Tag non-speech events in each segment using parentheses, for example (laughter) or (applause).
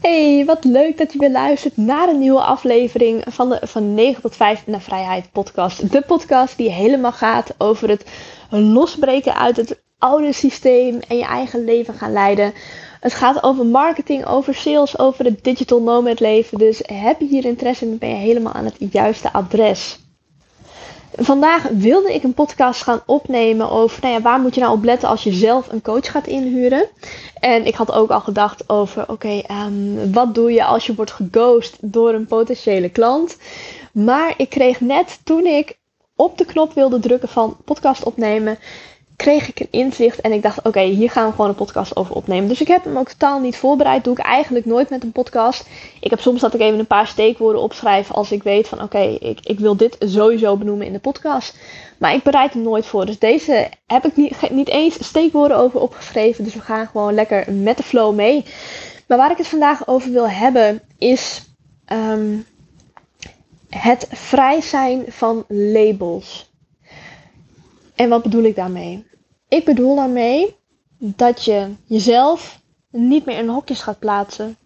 Hey, wat leuk dat je weer luistert naar een nieuwe aflevering van de Van 9 tot 5 naar Vrijheid podcast. De podcast die helemaal gaat over het losbreken uit het oude systeem en je eigen leven gaan leiden. Het gaat over marketing, over sales, over het digital nomad leven. Dus heb je hier interesse in, ben je helemaal aan het juiste adres. Vandaag wilde ik een podcast gaan opnemen over nou ja, waar moet je nou op letten als je zelf een coach gaat inhuren. En ik had ook al gedacht over, oké, ehm, wat doe je als je wordt geghost door een potentiële klant? Maar ik kreeg net toen ik op de knop wilde drukken van podcast opnemen, kreeg ik een inzicht en ik dacht, oké, hier gaan we gewoon een podcast over opnemen. Dus ik heb hem ook totaal niet voorbereid. Doe ik eigenlijk nooit met een podcast. Ik heb soms dat ik even een paar steekwoorden opschrijf als ik weet van, oké, ik, ik wil dit sowieso benoemen in de podcast. Maar ik bereid hem nooit voor. Dus deze heb ik niet, niet eens steekwoorden over opgeschreven. Dus we gaan gewoon lekker met de flow mee. Maar waar ik het vandaag over wil hebben is ehm, het vrij zijn van labels. En wat bedoel ik daarmee? Ik bedoel daarmee dat je jezelf niet meer in hokjes gaat plaatsen.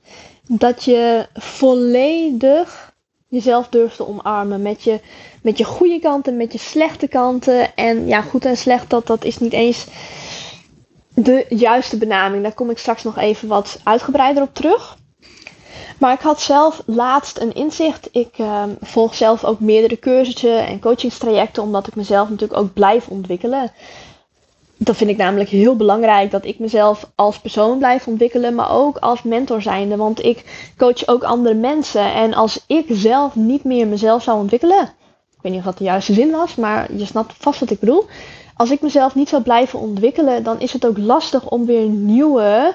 Dat je volledig jezelf durft te omarmen. Met je, met je goede kanten, met je slechte kanten. En ja, goed en slecht, dat, dat is niet eens de juiste benaming. Daar kom ik straks nog even wat uitgebreider op terug. Maar ik had zelf laatst een inzicht. Ik uh, volg zelf ook meerdere cursussen en coachingstrajecten, omdat ik mezelf natuurlijk ook blijf ontwikkelen. Dat vind ik namelijk heel belangrijk, dat ik mezelf als persoon blijf ontwikkelen, maar ook als mentor zijnde. Want ik coach ook andere mensen. En als ik zelf niet meer mezelf zou ontwikkelen, ik weet niet of dat de juiste zin was, maar je snapt vast wat ik bedoel. Als ik mezelf niet zou blijven ontwikkelen, dan is het ook lastig om weer nieuwe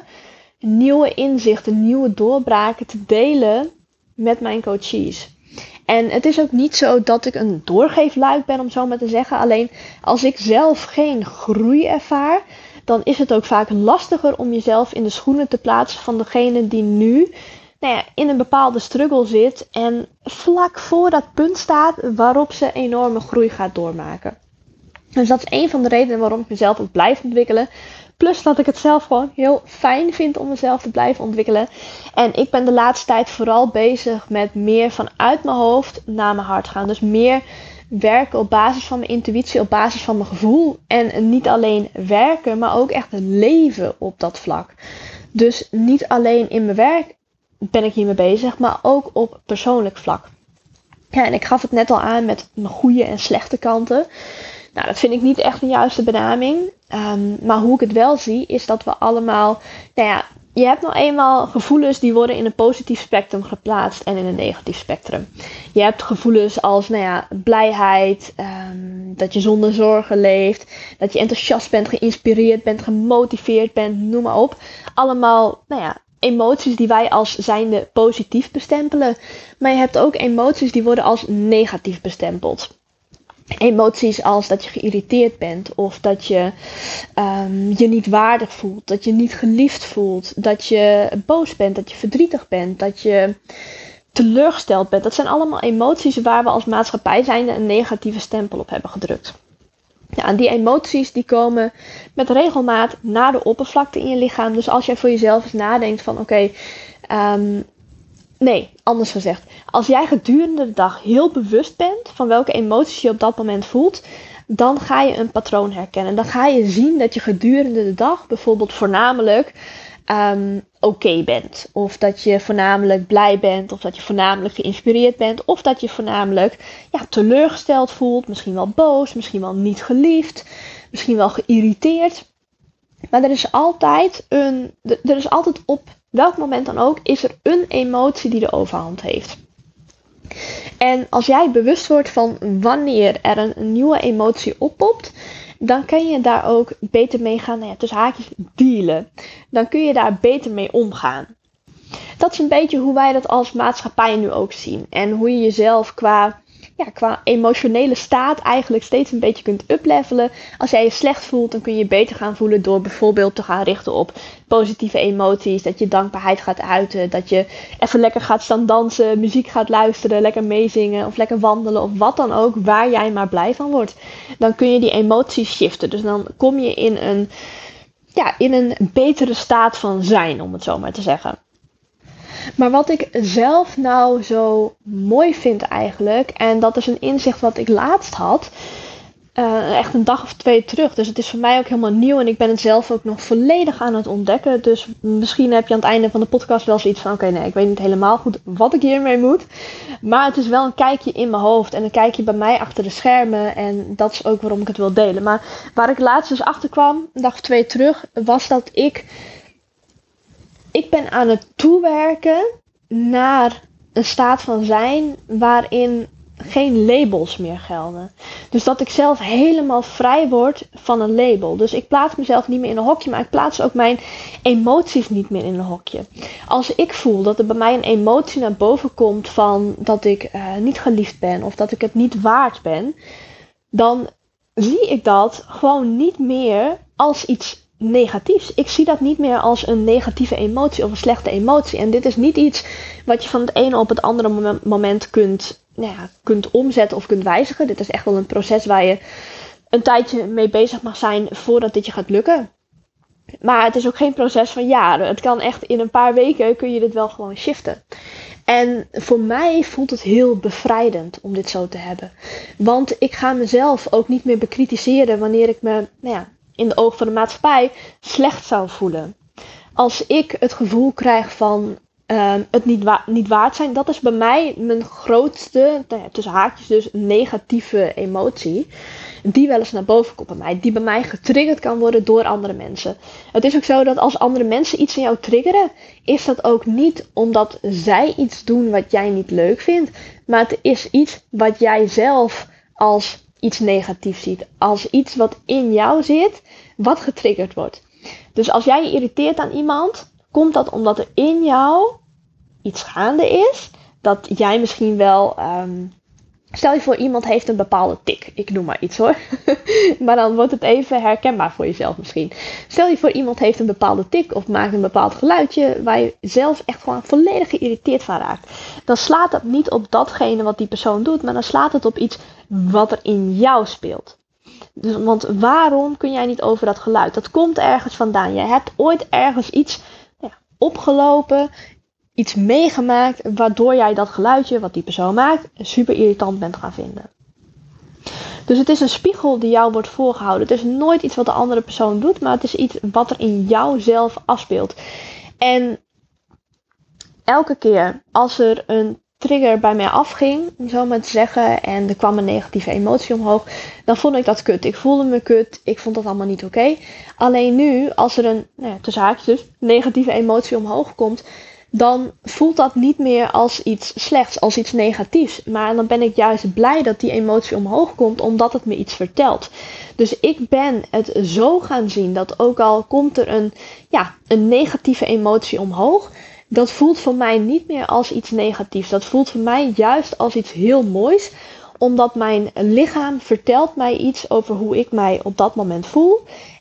nieuwe inzichten, nieuwe doorbraken te delen met mijn coaches. En het is ook niet zo dat ik een doorgeefluik ben, om zo maar te zeggen. Alleen als ik zelf geen groei ervaar, dan is het ook vaak lastiger om jezelf in de schoenen te plaatsen van degene die nu nou ja, in een bepaalde struggle zit en vlak voor dat punt staat waarop ze enorme groei gaat doormaken. Dus dat is een van de redenen waarom ik mezelf ook blijf ontwikkelen. Plus dat ik het zelf gewoon heel fijn vind om mezelf te blijven ontwikkelen. En ik ben de laatste tijd vooral bezig met meer vanuit mijn hoofd naar mijn hart gaan. Dus meer werken op basis van mijn intuïtie, op basis van mijn gevoel. En niet alleen werken, maar ook echt leven op dat vlak. Dus niet alleen in mijn werk ben ik hiermee bezig, maar ook op persoonlijk vlak. Ja, en ik gaf het net al aan met mijn goede en slechte kanten. Nou, dat vind ik niet echt een juiste benaming. Um, maar hoe ik het wel zie, is dat we allemaal. Nou ja, je hebt nou eenmaal gevoelens die worden in een positief spectrum geplaatst en in een negatief spectrum. Je hebt gevoelens als nou ja, blijheid, um, dat je zonder zorgen leeft, dat je enthousiast bent, geïnspireerd bent, gemotiveerd bent, noem maar op. Allemaal, nou ja, emoties die wij als zijnde positief bestempelen. Maar je hebt ook emoties die worden als negatief bestempeld emoties als dat je geïrriteerd bent of dat je um, je niet waardig voelt, dat je niet geliefd voelt, dat je boos bent, dat je verdrietig bent, dat je teleurgesteld bent. Dat zijn allemaal emoties waar we als maatschappij zijnde een negatieve stempel op hebben gedrukt. Ja, en die emoties die komen met regelmaat naar de oppervlakte in je lichaam. Dus als jij voor jezelf eens nadenkt van oké, um, Nee, anders gezegd. Als jij gedurende de dag heel bewust bent van welke emoties je op dat moment voelt, dan ga je een patroon herkennen. Dan ga je zien dat je gedurende de dag bijvoorbeeld voornamelijk um, oké bent. Of dat je voornamelijk blij bent. Of dat je voornamelijk geïnspireerd bent. Of dat je voornamelijk ja, teleurgesteld voelt. Misschien wel boos. Misschien wel niet geliefd. Misschien wel geïrriteerd. Maar er is altijd een. Er is altijd op welk moment dan ook, is er een emotie die de overhand heeft. En als jij bewust wordt van wanneer er een, nieuwe emotie oppopt, dan kun je daar ook beter mee gaan, nou ja, tussen haakjes, dealen. Dan kun je daar beter mee omgaan. Dat is een beetje hoe wij dat als maatschappij nu ook zien. En hoe je jezelf qua ja, qua emotionele staat eigenlijk steeds een beetje kunt uplevelen. Als jij je slecht voelt, dan kun je je beter gaan voelen door bijvoorbeeld te gaan richten op positieve emoties. Dat je dankbaarheid gaat uiten. Dat je even lekker gaat staan dansen, muziek gaat luisteren, lekker meezingen of lekker wandelen of wat dan ook, waar jij maar blij van wordt. Dan kun je die emoties shiften. Dus dan kom je in een, ja, in een betere staat van zijn, om het zo maar te zeggen. Maar wat ik zelf nou zo mooi vind eigenlijk, en dat is een inzicht wat ik laatst had, uh, echt een dag of twee terug. Dus het is voor mij ook helemaal nieuw en ik ben het zelf ook nog volledig aan het ontdekken. Dus misschien heb je aan het einde van de podcast wel zoiets van: oké, nee, ik weet niet helemaal goed wat ik hiermee moet. Maar het is wel een kijkje in mijn hoofd en een kijkje bij mij achter de schermen. En dat is ook waarom ik het wil delen. Maar waar ik laatst dus achter kwam, een dag of twee terug, was dat ik. Ik ben aan het toewerken naar een staat van zijn waarin geen labels meer gelden. Dus dat ik zelf helemaal vrij word van een label. Dus ik plaats mezelf niet meer in een hokje, maar ik plaats ook mijn emoties niet meer in een hokje. Als ik voel dat er bij mij een emotie naar boven komt van dat ik uh, niet geliefd ben of dat ik het niet waard ben, dan zie ik dat gewoon niet meer als iets negatiefs. Ik zie dat niet meer als een negatieve emotie of een slechte emotie. En dit is niet iets wat je van het ene op het andere moment kunt nou ja, kunt omzetten of kunt wijzigen. Dit is echt wel een proces waar je een tijdje mee bezig mag zijn voordat dit je gaat lukken. Maar het is ook geen proces van jaren. Het kan echt in een paar weken kun je dit wel gewoon shiften. En voor mij voelt het heel bevrijdend om dit zo te hebben. Want ik ga mezelf ook niet meer bekritiseren wanneer ik me nou ja, in de ogen van de maatschappij slecht zou voelen. Als ik het gevoel krijg van Ehm, het niet, niet waard zijn. Dat is bij mij mijn grootste, nou tussen haakjes dus, negatieve emotie. Die wel eens naar boven komt bij mij. Die bij mij getriggerd kan worden door andere mensen. Het is ook zo dat als andere mensen iets in jou triggeren, is dat ook niet omdat zij iets doen wat jij niet leuk vindt. Maar het is iets wat jij zelf als iets negatiefs ziet. Als iets wat in jou zit, wat getriggerd wordt. Dus als jij je irriteert aan iemand, komt dat omdat er in jou iets gaande is. Dat jij misschien wel. Ehm, stel je voor, iemand heeft een bepaalde tik. Ik noem maar iets hoor. (laughs) maar dan wordt het even herkenbaar voor jezelf misschien. Stel je voor, iemand heeft een bepaalde tik of maakt een bepaald geluidje. waar je zelf echt gewoon volledig geïrriteerd van raakt. Dan slaat dat niet op datgene wat die persoon doet. maar dan slaat het op iets wat er in jou speelt. Dus, want waarom kun jij niet over dat geluid? Dat komt ergens vandaan. Je hebt ooit ergens iets opgelopen, iets meegemaakt, waardoor jij dat geluidje wat die persoon maakt super irritant bent gaan vinden. Dus het is een spiegel die jou wordt voorgehouden. Het is nooit iets wat de andere persoon doet, maar het is iets wat er in jou zelf afspeelt. En elke keer als er een trigger bij mij afging, zo maar te zeggen, en er kwam een negatieve emotie omhoog, dan vond ik dat kut. Ik voelde me kut, ik vond dat allemaal niet oké. Alleen nu, als er een, nou ja, tussen dus, negatieve emotie omhoog komt, dan voelt dat niet meer als iets slechts, als iets negatiefs. Maar dan ben ik juist blij dat die emotie omhoog komt, omdat het me iets vertelt. Dus ik ben het zo gaan zien dat ook al komt er een, ja, een negatieve emotie omhoog, dat voelt voor mij niet meer als iets negatiefs. Dat voelt voor mij juist als iets heel moois, omdat mijn lichaam vertelt mij iets over hoe ik mij op dat moment voel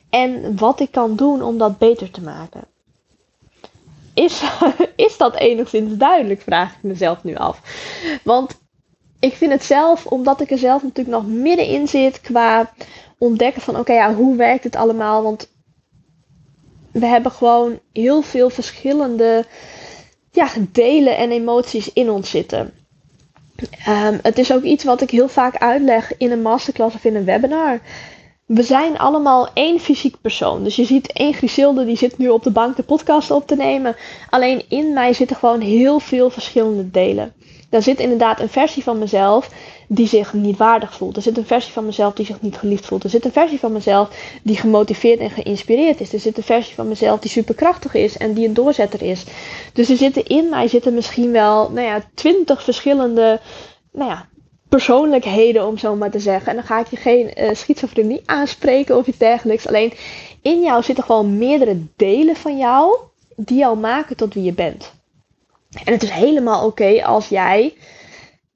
en wat ik kan doen om dat beter te maken. Is, (laughs) is dat enigszins duidelijk, vraag ik mezelf nu af. Want ik vind het zelf, omdat ik er zelf natuurlijk nog middenin zit qua ontdekken van oké, ja, hoe werkt het allemaal? Want we hebben gewoon heel veel verschillende ja, delen en emoties in ons zitten. Um, het is ook iets wat ik heel vaak uitleg in een masterclass of in een webinar. We zijn allemaal één fysiek persoon. Dus je ziet één Griselde die zit nu op de bank de podcast op te nemen. Alleen in mij zitten gewoon heel veel verschillende delen. Daar zit inderdaad een versie van mezelf die zich niet waardig voelt. Er zit een versie van mezelf die zich niet geliefd voelt. Er zit een versie van mezelf die gemotiveerd en geïnspireerd is. Er zit een versie van mezelf die superkrachtig is en die een doorzetter is. Dus er zitten in mij zitten misschien wel, nou ja, twintig verschillende, nou ja, persoonlijkheden, om zo maar te zeggen. En dan ga ik je geen uh, schizofrenie aanspreken of iets dergelijks. Alleen in jou zitten gewoon meerdere delen van jou die jou maken tot wie je bent. En het is helemaal oké als jij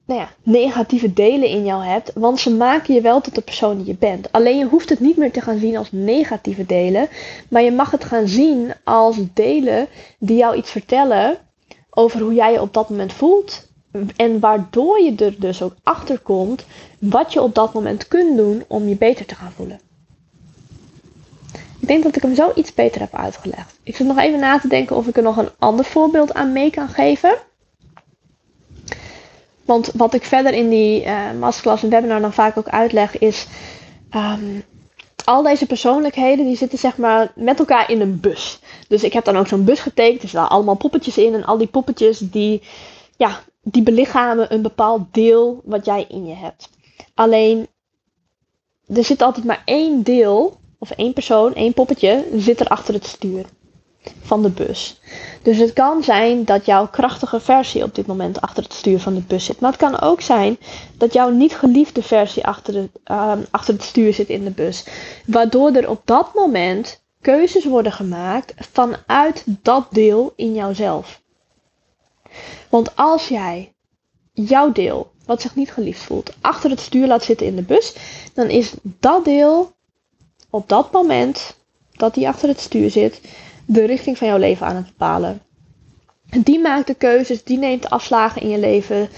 nou ja, negatieve delen in jou hebt, want ze maken je wel tot de persoon die je bent. Alleen je hoeft het niet meer te gaan zien als negatieve delen, maar je mag het gaan zien als delen die jou iets vertellen over hoe jij je op dat moment voelt. En waardoor je er dus ook achter komt wat je op dat moment kunt doen om je beter te gaan voelen. Ik denk dat ik hem zo iets beter heb uitgelegd. Ik zit nog even na te denken of ik er nog een ander voorbeeld aan mee kan geven. Want wat ik verder in die uh, masterclass en webinar dan vaak ook uitleg is... Um, al deze persoonlijkheden die zitten zeg maar met elkaar in een bus. Dus ik heb dan ook zo'n bus getekend. Er zitten allemaal poppetjes in. En al die poppetjes die, ja, die belichamen een bepaald deel wat jij in je hebt. Alleen, er zit altijd maar één deel, of één persoon, één poppetje, zit er achter het stuur van de bus. Dus het kan zijn dat jouw krachtige versie op dit moment achter het stuur van de bus zit. Maar het kan ook zijn dat jouw niet geliefde versie achter, de, uh, achter het stuur zit in de bus. Waardoor er op dat moment keuzes worden gemaakt vanuit dat deel in jouzelf. Want als jij jouw deel, wat zich niet geliefd voelt, achter het stuur laat zitten in de bus, dan is dat deel op dat moment dat die achter het stuur zit, de richting van jouw leven aan het bepalen. Die maakt de keuzes, die neemt de afslagen in je leven.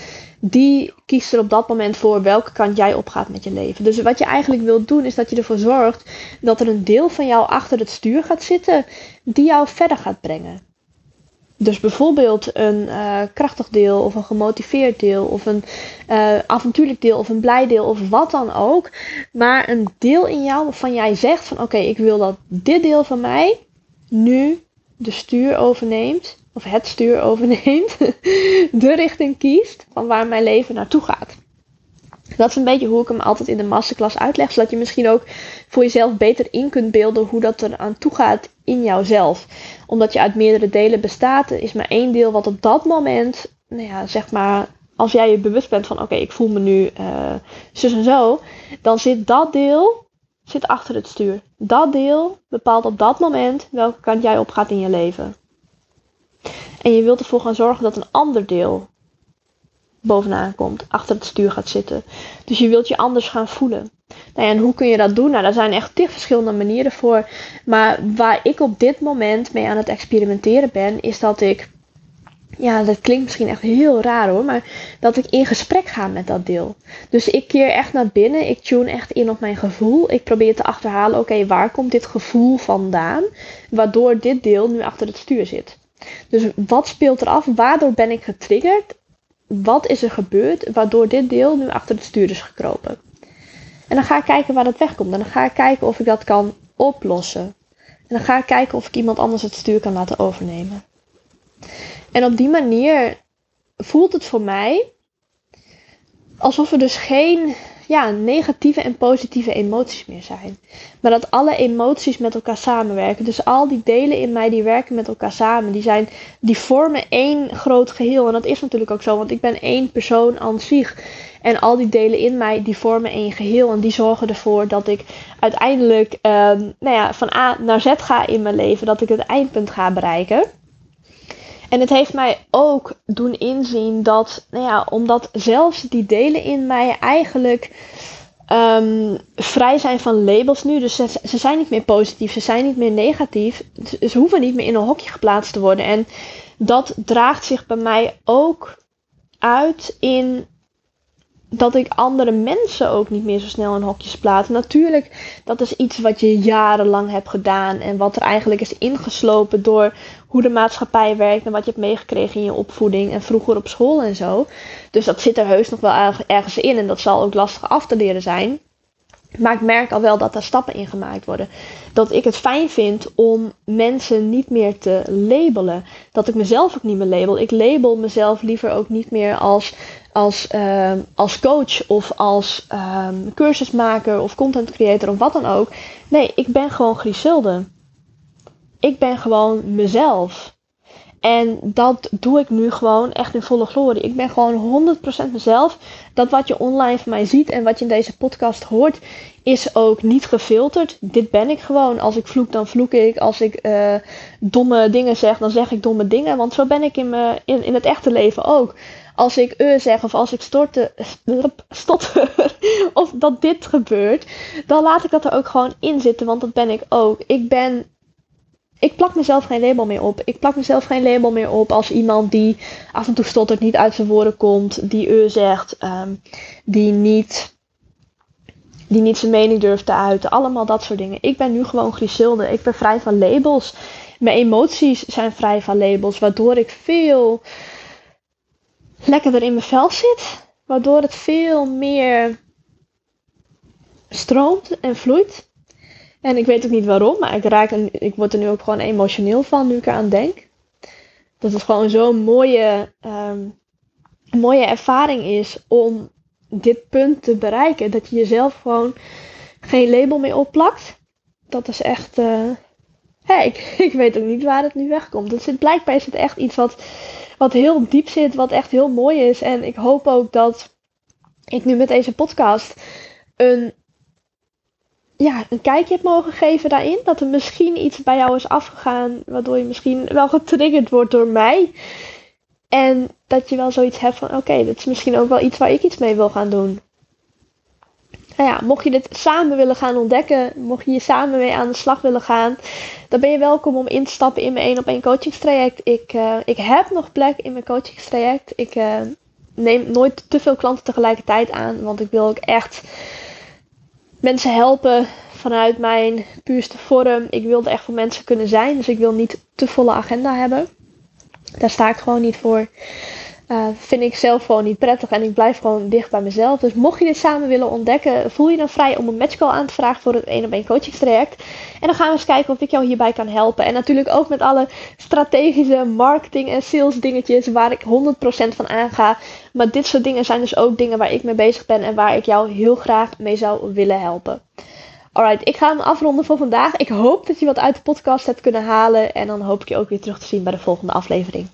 Die kiest er op dat moment voor welke kant jij opgaat met je leven. Dus wat je eigenlijk wilt doen, is dat je ervoor zorgt dat er een deel van jou achter het stuur gaat zitten, die jou verder gaat brengen. Dus bijvoorbeeld een uh, krachtig deel, of een gemotiveerd deel, of een uh, avontuurlijk deel, of een blij deel, of wat dan ook. Maar een deel in jou waarvan jij zegt van oké, ik wil dat dit deel van mij nu de stuur overneemt, of het stuur overneemt, (laughs) de richting kiest van waar mijn leven naartoe gaat. Dat is een beetje hoe ik hem altijd in de masterclass uitleg, zodat je misschien ook voor jezelf beter in kunt beelden hoe dat er aan toe gaat in jouzelf. Omdat je uit meerdere delen bestaat, is maar één deel wat op dat moment, nou ja, zeg maar, als jij je bewust bent van oké, ik voel me nu uh, zus en zo, dan zit dat deel zit achter het stuur. Dat deel bepaalt op dat moment welke kant jij op gaat in je leven. En je wilt ervoor gaan zorgen dat een ander deel bovenaan komt, achter het stuur gaat zitten. Dus je wilt je anders gaan voelen. Nou ja, en hoe kun je dat doen? Nou, daar zijn echt tig verschillende manieren voor. Maar waar ik op dit moment mee aan het experimenteren ben, is dat ik ja, dat klinkt misschien echt heel raar hoor, maar dat ik in gesprek ga met dat deel. Dus ik keer echt naar binnen, ik tune echt in op mijn gevoel. Ik probeer te achterhalen, oké, waar komt dit gevoel vandaan, waardoor dit deel nu achter het stuur zit. Dus wat speelt er af? Waardoor ben ik getriggerd? Wat is er gebeurd waardoor dit deel nu achter het stuur is gekropen? En dan ga ik kijken waar dat wegkomt. En dan ga ik kijken of ik dat kan oplossen. En dan ga ik kijken of ik iemand anders het stuur kan laten overnemen. En op die manier voelt het voor mij alsof er dus geen ja, negatieve en positieve emoties meer zijn. Maar dat alle emoties met elkaar samenwerken. Dus al die delen in mij die werken met elkaar samen. Die, zijn, die vormen één groot geheel. En dat is natuurlijk ook zo, want ik ben één persoon aan zich. En al die delen in mij die vormen één geheel. En die zorgen ervoor dat ik uiteindelijk uh, nou ja, van A naar Z ga in mijn leven. Dat ik het eindpunt ga bereiken. En het heeft mij ook doen inzien dat, nou ja, omdat zelfs die delen in mij eigenlijk um, vrij zijn van labels nu. Dus ze, ze, zijn niet meer positief, ze zijn niet meer negatief. Ze hoeven niet meer in een hokje geplaatst te worden. En dat draagt zich bij mij ook uit in dat ik andere mensen ook niet meer zo snel in hokjes plaats. Natuurlijk, dat is iets wat je jarenlang hebt gedaan en wat er eigenlijk is ingeslopen door hoe de maatschappij werkt en wat je hebt meegekregen in je opvoeding en vroeger op school en zo. Dus dat zit er heus nog wel ergens in en dat zal ook lastig af te leren zijn. Maar ik merk al wel dat daar stappen in gemaakt worden. Dat ik het fijn vind om mensen niet meer te labelen. Dat ik mezelf ook niet meer label. Ik label mezelf liever ook niet meer als, als, uh, als coach of als uh, cursusmaker of content creator of wat dan ook. Nee, ik ben gewoon Griselde. Ik ben gewoon mezelf. En dat doe ik nu gewoon echt in volle glorie. Ik ben gewoon 100% mezelf. Dat wat je online van mij ziet en wat je in deze podcast hoort, is ook niet gefilterd. Dit ben ik gewoon. Als ik vloek, dan vloek ik. Als ik uh, domme dingen zeg, dan zeg ik domme dingen. Want zo ben ik in, in, het echte leven ook. Als ik uh zeg of als ik storte, stotter (laughs) of dat dit gebeurt, dan laat ik dat er ook gewoon in zitten. Want dat ben ik ook. Ik ben ik plak mezelf geen label meer op. Ik plak mezelf geen label meer op als iemand die af en toe stottert, niet uit zijn woorden komt, die u zegt, um, die niet die niet zijn mening durft te uiten. Allemaal dat soort dingen. Ik ben nu gewoon Griselde. Ik ben vrij van labels. Mijn emoties zijn vrij van labels. Waardoor ik veel lekkerder in mijn vel zit. Waardoor het veel meer stroomt en vloeit. En ik weet ook niet waarom, maar ik, raak ik word er nu ook gewoon emotioneel van nu ik eraan denk. Dat het gewoon zo'n mooie, um, mooie ervaring is om dit punt te bereiken. Dat je jezelf gewoon geen label meer opplakt. Dat is echt. Uh, ik, (laughs) ik, weet ook niet waar het nu wegkomt. Het zit, blijkbaar is het echt iets wat, wat heel diep zit, wat echt heel mooi is. En ik hoop ook dat ik nu met deze podcast een ja, een kijkje hebt mogen geven daarin. Dat er misschien iets bij jou is afgegaan, waardoor je misschien wel getriggerd wordt door mij. En dat je wel zoiets hebt van: oké, okay, dit is misschien ook wel iets waar ik iets mee wil gaan doen. Nou ja, mocht je dit samen willen gaan ontdekken, mocht je hier samen mee aan de slag willen gaan, dan ben je welkom om in te stappen in mijn 1 op 1 coachingstraject. Ik, uh, ik heb nog plek in mijn coachingstraject. Ik uh, neem nooit te veel klanten tegelijkertijd aan, want ik wil ook echt mensen helpen vanuit mijn puurste vorm. Ik wilde echt voor mensen kunnen zijn. Dus ik wil niet te volle agenda hebben. Daar sta ik gewoon niet voor. Uh, vind ik zelf gewoon niet prettig en ik blijf gewoon dicht bij mezelf. Dus mocht je dit samen willen ontdekken, voel je dan vrij om een matchcall aan te vragen voor het 1 op 1 coachingstraject. En dan gaan we eens kijken of ik jou hierbij kan helpen. En natuurlijk ook met alle strategische marketing en sales dingetjes waar ik 100% van aanga. Maar dit soort dingen zijn dus ook dingen waar ik mee bezig ben en waar ik jou heel graag mee zou willen helpen. Alright, ik ga hem afronden voor vandaag. Ik hoop dat je wat uit de podcast hebt kunnen halen. En dan hoop ik je ook weer terug te zien bij de volgende aflevering.